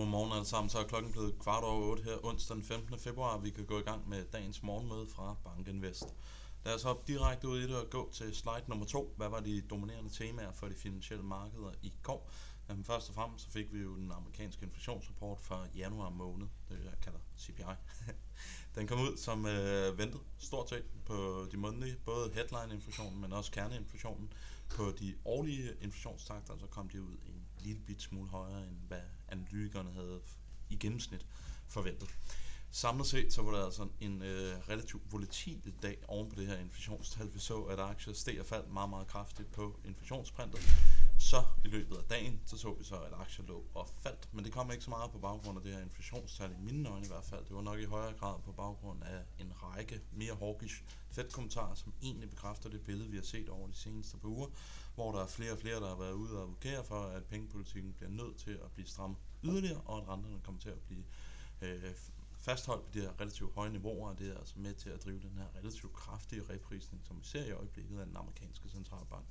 Godmorgen alle sammen. Så er klokken blevet kvart over 8 her onsdag den 15. februar. Vi kan gå i gang med dagens morgenmøde fra Bankinvest. Lad os hoppe direkte ud i det og gå til slide nummer 2. Hvad var de dominerende temaer for de finansielle markeder i går? Jamen, først og fremmest så fik vi jo den amerikanske inflationsrapport for januar måned, det jeg kalder CPI. den kom ud som øh, ventet, stort set på de månedlige, både headline-inflationen, men også kerneinflationen. På de årlige inflationstakter, så kom de ud en lille bit smule højere, end hvad analytikerne havde i gennemsnit forventet. Samlet set så var det altså en øh, relativt volatil dag oven på det her inflationstal. Vi så, at aktier steg og faldt meget, meget kraftigt på inflationsprintet. Så i løbet af dagen, så så vi så, at aktier lå og faldt. Men det kom ikke så meget på baggrund af det her inflationstal, i mine øjne i hvert fald. Det var nok i højere grad på baggrund af en række mere hawkish Fed-kommentarer, som egentlig bekræfter det billede, vi har set over de seneste par uger, hvor der er flere og flere, der har været ude og advokere for, at pengepolitikken bliver nødt til at blive stram yderligere, og at renterne kommer til at blive øh, fastholdt på de her relativt høje niveauer, og det er altså med til at drive den her relativt kraftige reprisning, som vi ser i øjeblikket af den amerikanske centralbank.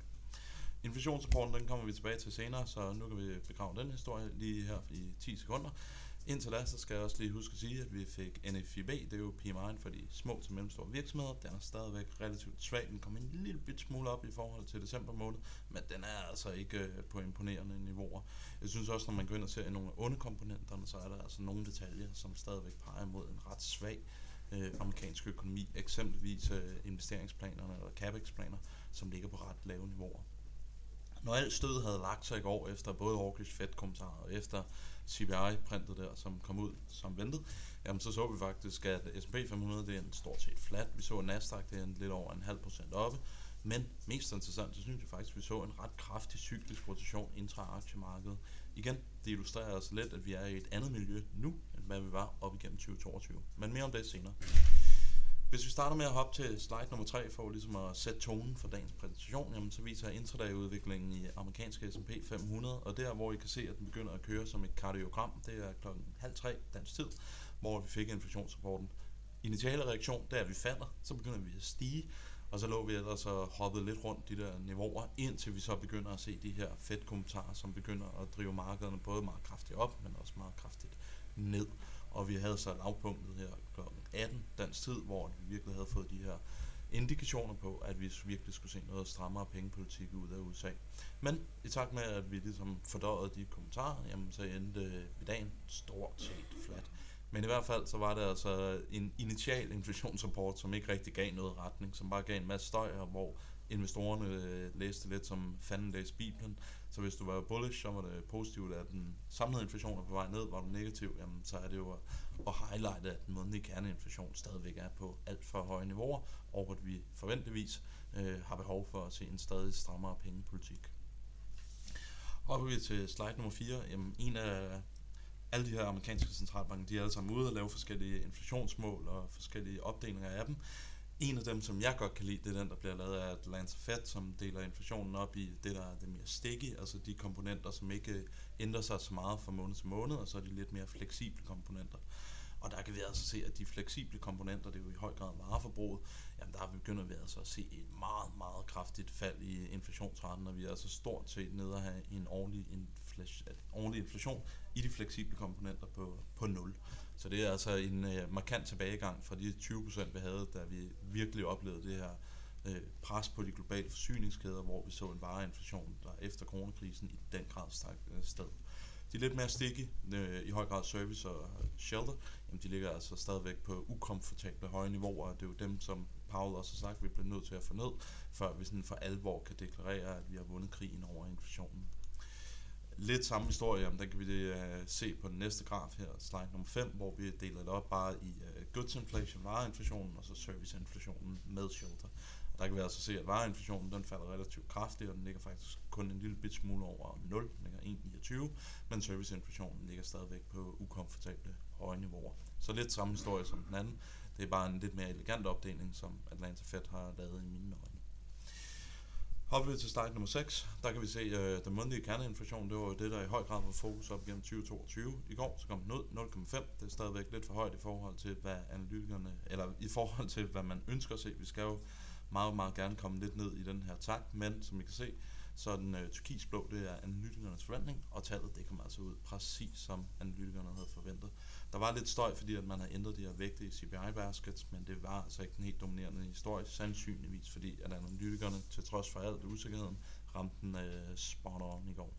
Inflationsrapporten, den kommer vi tilbage til senere, så nu kan vi begrave den historie lige her i 10 sekunder. Indtil da, så skal jeg også lige huske at sige, at vi fik NFIB, det er jo PMI'en for de små til mellemstore virksomheder. Den er stadigvæk relativt svag. Den kom en lille bit smule op i forhold til december måned, men den er altså ikke øh, på imponerende niveauer. Jeg synes også, når man går ind og ser i nogle af underkomponenterne, så er der altså nogle detaljer, som stadigvæk peger mod en ret svag øh, amerikansk økonomi. Eksempelvis øh, investeringsplanerne eller capex-planer, som ligger på ret lave niveauer. Når alt stød havde lagt sig i går efter både Hawkish Fed kommentarer og efter CPI-printet der, som kom ud som ventet, jamen så så vi faktisk, at S&P 500 det er en stort set flat. Vi så Nasdaq, det er en lidt over en halv procent oppe. Men mest interessant, så synes jeg faktisk, at vi så en ret kraftig cyklisk rotation intra-aktiemarkedet. Igen, det illustrerer os lidt, at vi er i et andet miljø nu, end hvad vi var op igennem 2022. Men mere om det senere. Hvis vi starter med at hoppe til slide nummer 3 for ligesom at sætte tonen for dagens præsentation, jamen, så viser jeg intraday-udviklingen i amerikanske S&P 500, og der hvor I kan se, at den begynder at køre som et kardiogram, det er klokken halv tre dansk tid, hvor vi fik inflationsrapporten. Initiale reaktion, der vi falder, så begynder vi at stige, og så lå vi ellers og hoppede lidt rundt de der niveauer, indtil vi så begynder at se de her fedt kommentarer, som begynder at drive markederne både meget kraftigt op, men også meget kraftigt ned. Og vi havde så lavpunktet her kl. 18 dansk tid, hvor vi virkelig havde fået de her indikationer på, at vi virkelig skulle se noget strammere pengepolitik ud af USA. Men i takt med, at vi ligesom fordøjede de kommentarer, jamen, så endte øh, vi dagen stort set flat. Men i hvert fald så var det altså en initial inflationsrapport, som ikke rigtig gav noget retning, som bare gav en masse støj, og hvor investorerne øh, læste lidt som fanden læste Bibelen. Så hvis du var bullish, så var det positivt, at den samlede inflation er på vej ned. Var du negativ, jamen, så er det jo at highlighte, at den månedlige kerneinflation stadigvæk er på alt for høje niveauer, og at vi forventeligvis øh, har behov for at se en stadig strammere pengepolitik. Hopper vi til slide nummer 4, jamen en af alle de her amerikanske centralbanker, de er alle sammen ude og lave forskellige inflationsmål og forskellige opdelinger af dem. En af dem, som jeg godt kan lide, det er den, der bliver lavet af Atlanta Fed, som deler inflationen op i det, der er det mere sticky, altså de komponenter, som ikke øh, ændrer sig så meget fra måned til måned, og så er de lidt mere fleksible komponenter. Og der kan vi altså se, at de fleksible komponenter, det er jo i høj grad vareforbruget, jamen der begynder vi altså at se et meget, meget kraftigt fald i inflationsraten, og vi er altså stort set nede at have en årlig, inflation, årlig inflation i de fleksible komponenter på, på 0. Så det er altså en øh, markant tilbagegang fra de 20%, vi havde, da vi virkelig oplevede det her øh, pres på de globale forsyningskæder, hvor vi så en vareinflation, der efter coronakrisen i den grad stak øh, sted. De er lidt mere stikke, øh, i høj grad service og shelter, jamen de ligger altså stadigvæk på ukomfortable høje niveauer, og det er jo dem, som Paul også har sagt, vi bliver nødt til at få ned, før vi sådan for alvor kan deklarere, at vi har vundet krigen over inflationen lidt samme historie, om den kan vi uh, se på den næste graf her, slide nummer 5, hvor vi deler det op bare i uh, goods inflation, vareinflationen, og så serviceinflationen med shelter. Og der kan vi altså se, at vareinflationen den falder relativt kraftigt, og den ligger faktisk kun en lille bit smule over 0, den ligger 1,29, men serviceinflationen ligger stadigvæk på ukomfortable høje niveauer. Så lidt samme historie som den anden. Det er bare en lidt mere elegant opdeling, som Atlanta Fed har lavet i mine øjne. Hopper vi til slide nummer 6, der kan vi se, at uh, den månedlige kerneinflation, det var det, der i høj grad var fokus op gennem 2022. I går så kom den ud 0,5. Det er stadigvæk lidt for højt i forhold til, hvad analytikerne, eller i forhold til, hvad man ønsker at se. Vi skal jo meget, meget gerne komme lidt ned i den her takt, men som I kan se, så den øh, turkisblå, det er analytikernes forventning, og tallet det kommer altså ud præcis som analytikerne havde forventet. Der var lidt støj, fordi at man har ændret de her vægte i CPI baskets, men det var altså ikke den helt dominerende historie, sandsynligvis fordi at analytikerne, til trods for alt usikkerheden, ramte den øh, spot on i går.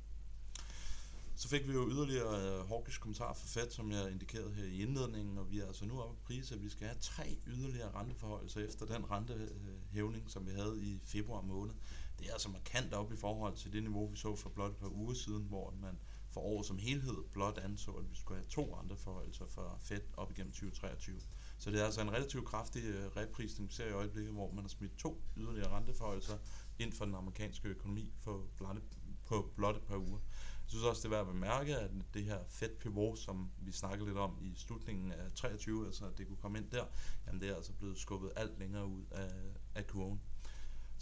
Så fik vi jo yderligere øh, hawkish kommentar fra Fed, som jeg indikerede her i indledningen, og vi er altså nu oppe på pris, at vi skal have tre yderligere renteforholdelser efter den rentehævning, som vi havde i februar måned. Det er altså markant op i forhold til det niveau, vi så for blot et par uger siden, hvor man for året som helhed blot anså, at vi skulle have to renteforholdelser for Fed op igennem 2023. Så det er altså en relativt kraftig øh, reprisning, vi ser i øjeblikket, hvor man har smidt to yderligere renteforholdelser ind for den amerikanske økonomi for blot, på blot et par uger. Jeg synes også, det er værd at bemærke, at det her Fed pivot, som vi snakkede lidt om i slutningen af 23, altså at det kunne komme ind der, jamen det er altså blevet skubbet alt længere ud af, af kurven.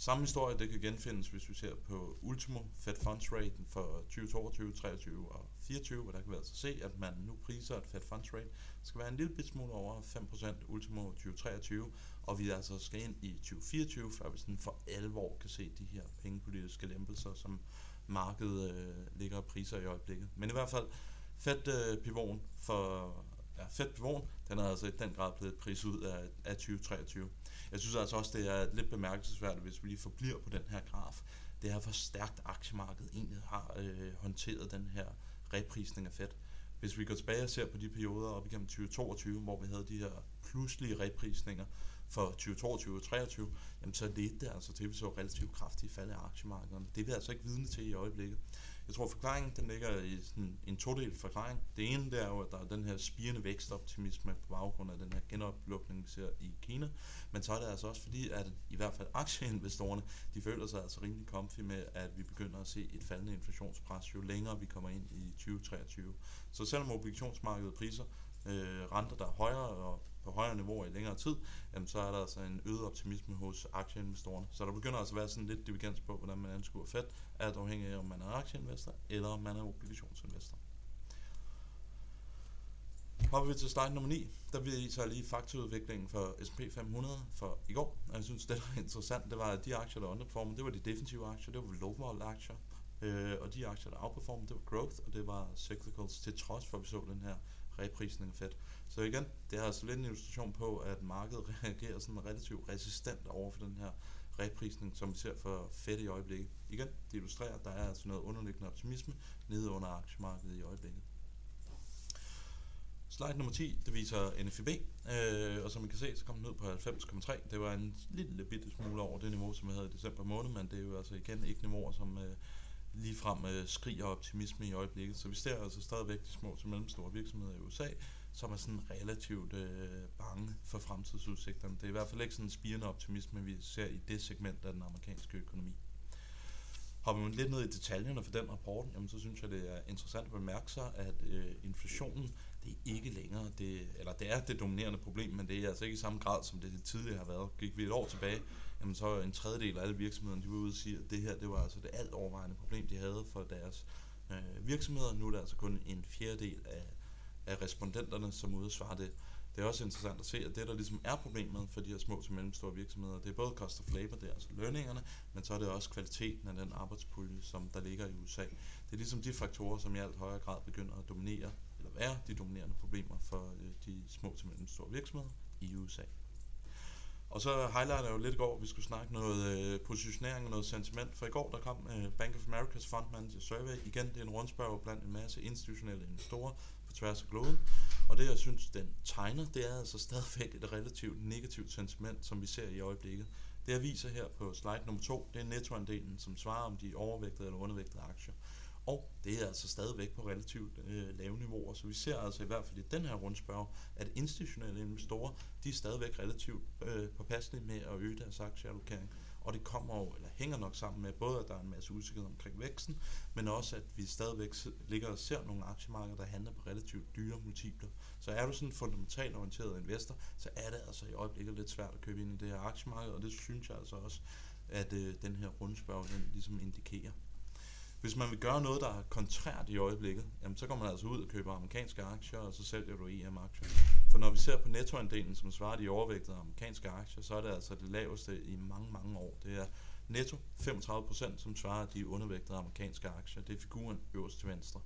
Samme historie, det kan genfindes, hvis vi ser på Ultimo Fed Funds Rate for 2022, 23 og 24, hvor der kan vi altså se, at man nu priser, at Fed Funds Rate skal være en lille smule over 5% Ultimo 2023, og vi altså skal ind i 2024, før vi sådan for alvor kan se de her pengepolitiske lempelser, som markedet øh, ligger priser i øjeblikket. Men i hvert fald, Fed øh, pivoten for fedt Fed den er altså i den grad blevet priset ud af, af 2023. Jeg synes altså også, det er lidt bemærkelsesværdigt, hvis vi lige forbliver på den her graf. Det er hvor stærkt aktiemarkedet egentlig har øh, håndteret den her reprisning af Fed. Hvis vi går tilbage og ser på de perioder op igennem 2022, hvor vi havde de her pludselige reprisninger, for 2022 og 2023, jamen så ledte det altså til, at vi så relativt kraftige fald i aktiemarkederne. Det er vi altså ikke vidne til i øjeblikket. Jeg tror, forklaringen den ligger i sådan en todel forklaring. Det ene det er jo, at der er den her spirende vækstoptimisme på baggrund af den her genoplukning, vi ser i Kina. Men så er det altså også fordi, at i hvert fald aktieinvestorerne, de føler sig altså rimelig comfy med, at vi begynder at se et faldende inflationspres, jo længere vi kommer ind i 2023. Så selvom obligationsmarkedet priser øh, renter, der er højere og på højere niveauer i længere tid, jamen så er der altså en øget optimisme hos aktieinvestorerne. Så der begynder altså at være sådan lidt divergens på, hvordan man anskuer Fed, alt afhængig af, om man er aktieinvestor eller om man er obligationsinvestor. Hopper vi til slide nummer 9, der viser lige faktaudviklingen for S&P 500 for i går. Og jeg synes, det der er interessant, det var, at de aktier, der underperformede, det var de defensive aktier, det var low vol aktier. Øh, og de aktier, der outperformede, det var growth, og det var cyclicals, til trods for, at vi så den her reprisning af Fed. Så igen, det har altså lidt en illustration på, at markedet reagerer sådan relativt resistent over for den her reprisning, som vi ser for fedt i øjeblikket. Igen, det illustrerer, at der er altså noget underliggende optimisme nede under aktiemarkedet i øjeblikket. Slide nummer 10, det viser NFIB, øh, og som I kan se, så kom den ned på 90,3. Det var en lille bitte smule over det niveau, som vi havde i december måned, men det er jo altså igen ikke niveauer, som øh, ligefrem øh, skriger optimisme i øjeblikket. Så vi ser altså stadigvæk de små til mellemstore virksomheder i USA, som er sådan relativt øh, bange for fremtidsudsigterne. Det er i hvert fald ikke sådan en spirende optimisme, vi ser i det segment af den amerikanske økonomi. Hopper man lidt ned i detaljerne for den rapport, jamen så synes jeg, det er interessant at bemærke sig, at øh, inflationen, det er ikke længere, det, eller det er det dominerende problem, men det er altså ikke i samme grad, som det tidligere har været. Gik vi et år tilbage, jamen så en tredjedel af alle virksomhederne, de var ude og sige, at det her, det var altså det alt overvejende problem, de havde for deres øh, virksomheder. Nu er det altså kun en fjerdedel af, af respondenterne, som ude det. Det er også interessant at se, at det, der ligesom er problemet for de her små til mellemstore virksomheder, det er både cost of labor, det er altså lønningerne, men så er det også kvaliteten af den arbejdspulje, som der ligger i USA. Det er ligesom de faktorer, som i alt højere grad begynder at dominere, eller være de dominerende problemer for øh, de små til mellemstore virksomheder i USA. Og så highlighter jeg jo lidt i går, vi skulle snakke noget øh, positionering og noget sentiment. For i går der kom øh, Bank of America's Fund Manager Survey. Igen, det er en rundspørg blandt en masse institutionelle investorer på tværs af kloden, Og det, jeg synes, den tegner, det er altså stadigvæk et relativt negativt sentiment, som vi ser i øjeblikket. Det jeg viser her på slide nummer 2, det er nettoandelen, som svarer om de overvægtede eller undervægtede aktier. Og det er altså stadigvæk på relativt øh, lave niveauer, så vi ser altså i hvert fald i den her rundspørg, at institutionelle investorer, de er stadigvæk relativt øh, påpasselige med at øge deres aktieallokering. Og det kommer jo, eller hænger nok sammen med både, at der er en masse usikkerhed omkring væksten, men også, at vi stadigvæk ligger og ser nogle aktiemarkeder, der handler på relativt dyre multipler. Så er du sådan en fundamentalt orienteret investor, så er det altså i øjeblikket lidt svært at købe ind i det her aktiemarked, og det synes jeg altså også, at øh, den her rundspørg den ligesom indikerer. Hvis man vil gøre noget, der er kontrært i øjeblikket, jamen, så går man altså ud og køber amerikanske aktier, og så sælger du EM-aktier. For når vi ser på nettoandelen, som svarer de overvægtede amerikanske aktier, så er det altså det laveste i mange, mange år. Det er Netto 35%, som svarer de undervægtede amerikanske aktier. Det er figuren øverst til venstre.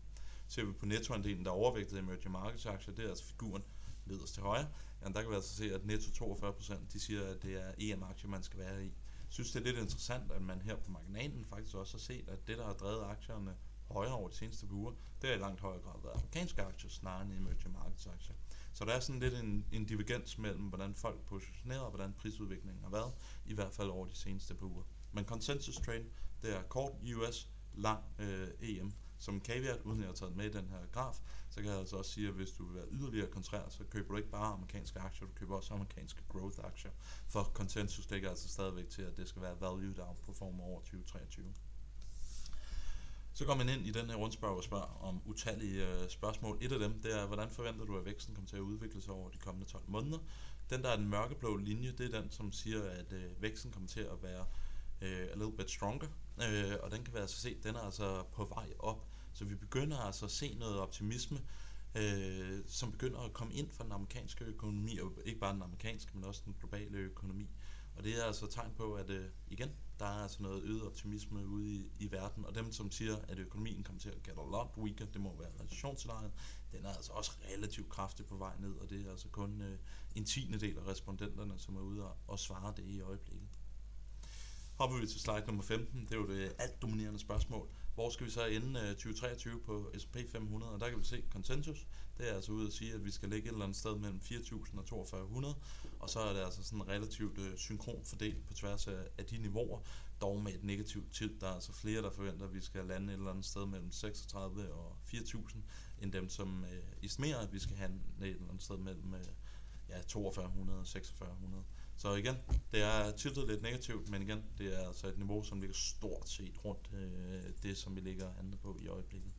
Ser vi på nettoandelen, der er overvægtede emerging markets aktier, det er altså figuren nederst til højre. Jamen der kan vi altså se, at netto 42%, de siger, at det er EM-aktier, man skal være i. Jeg synes, det er lidt interessant, at man her på marginalen faktisk også har set, at det, der har drevet aktierne højere over de seneste uger, det er i langt højere grad været amerikanske aktier, snarere end emerging markets aktier. Så der er sådan lidt en, en divergens mellem, hvordan folk positionerer og hvordan prisudviklingen har været, i hvert fald over de seneste par uger. Men consensus trade, det er kort US, lang øh, EM. Som caveat, uden jeg har taget med i den her graf, så kan jeg altså også sige, at hvis du vil være yderligere kontrær, så køber du ikke bare amerikanske aktier, du køber også amerikanske growth aktier. For consensus ligger altså stadigvæk til, at det skal være value, der outperformer over 2023. Så går man ind i den her rundspørg og spørger om utallige øh, spørgsmål. Et af dem, det er, hvordan forventer du, at væksten kommer til at udvikle sig over de kommende 12 måneder? Den, der er den mørkeblå linje, det er den, som siger, at øh, væksten kommer til at være øh, a little bit stronger. Øh, og den kan vi altså se, den er altså på vej op. Så vi begynder altså at se noget optimisme, øh, som begynder at komme ind fra den amerikanske økonomi, og ikke bare den amerikanske, men også den globale økonomi. Og det er altså et tegn på, at øh, igen, der er altså noget øget optimisme ude i, i verden, og dem, som siger, at økonomien kommer til at get a lot weaker, det må være recessionsscenariet, den er altså også relativt kraftigt på vej ned, og det er altså kun øh, en tiende del af respondenterne, som er ude og, og svare det i øjeblikket. Hopper vi til slide nummer 15, det er jo det alt dominerende spørgsmål. Hvor skal vi så ende øh, 2023 på S&P 500? Og der kan vi se konsensus. Det er altså ud at sige, at vi skal ligge et eller andet sted mellem 4.000 og 4200. Og så er det altså sådan relativt øh, synkron fordelt på tværs af, af de niveauer, dog med et negativt tid. Der er altså flere, der forventer, at vi skal lande et eller andet sted mellem 36 og 4.000, end dem, som uh, estimerer, at vi skal have et eller andet sted mellem ja, 4200 og 4600. Så igen, det er tiltet lidt negativt, men igen, det er altså et niveau, som ligger stort set rundt øh, det, som vi ligger andet på i øjeblikket.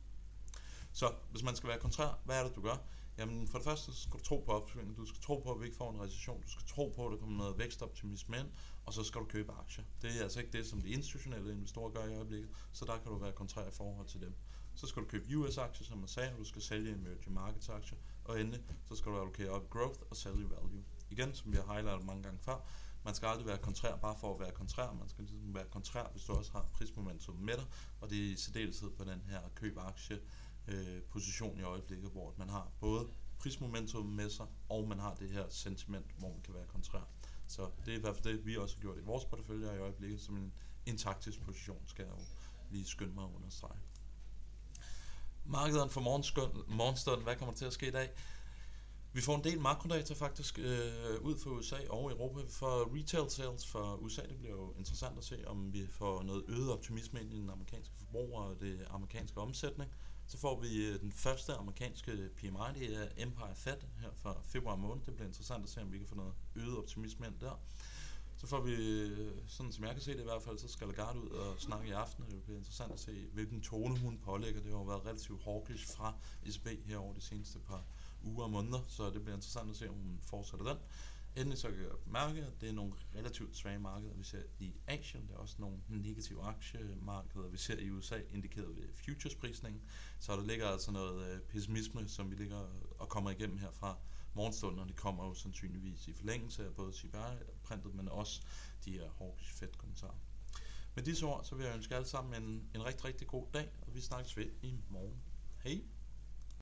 Så hvis man skal være kontrær, hvad er det, du gør? Jamen for det første skal du tro på opsvinget, du skal tro på, at vi ikke får en recession, du skal tro på, at der kommer noget vækstoptimisme ind, og så skal du købe aktier. Det er altså ikke det, som de institutionelle investorer gør i øjeblikket, så der kan du være kontrær i forhold til dem. Så skal du købe US-aktier, som man sagde, og du skal sælge emerging markets aktier, og endelig så skal du allokere op growth og sælge value igen, som vi har highlightet mange gange før, man skal aldrig være kontrær bare for at være kontrær. Man skal ligesom være kontrær, hvis du også har prismomentum med dig, og det er i særdeleshed på den her køb aktie øh, position i øjeblikket, hvor man har både prismomentum med sig, og man har det her sentiment, hvor man kan være kontrær. Så det er i hvert fald det, vi også har gjort i vores portefølje i øjeblikket, som en, en taktisk position, skal jeg jo lige skynde mig at understrege. Markederne for morgenstunden, hvad kommer der til at ske i dag? Vi får en del makrodata faktisk øh, ud fra USA og Europa. For retail sales for USA, det bliver jo interessant at se, om vi får noget øget optimisme ind i den amerikanske forbruger og det amerikanske omsætning. Så får vi øh, den første amerikanske PMI, det er Empire Fed her fra februar måned. Det bliver interessant at se, om vi kan få noget øget optimisme ind der. Så får vi, øh, sådan som jeg kan se det i hvert fald, så skal Lagarde ud og snakke i aften, og det bliver interessant at se, hvilken tone hun pålægger. Det har jo været relativt hawkish fra ECB her over de seneste par uger og måneder, så det bliver interessant at se, om hun fortsætter den. Endelig så kan jeg mærke, at det er nogle relativt svage markeder, vi ser i Asien. Der er også nogle negative aktiemarkeder, vi ser i USA, indikeret ved futuresprisningen. Så der ligger altså noget øh, pessimisme, som vi ligger og kommer igennem her fra morgenstunden, og det kommer jo sandsynligvis i forlængelse af både CPI-printet, men også de her hawkish Fed-kommentarer. Med disse ord, så vil jeg ønske alle sammen en, en rigtig, rigtig god dag, og vi snakkes ved i morgen. Hej!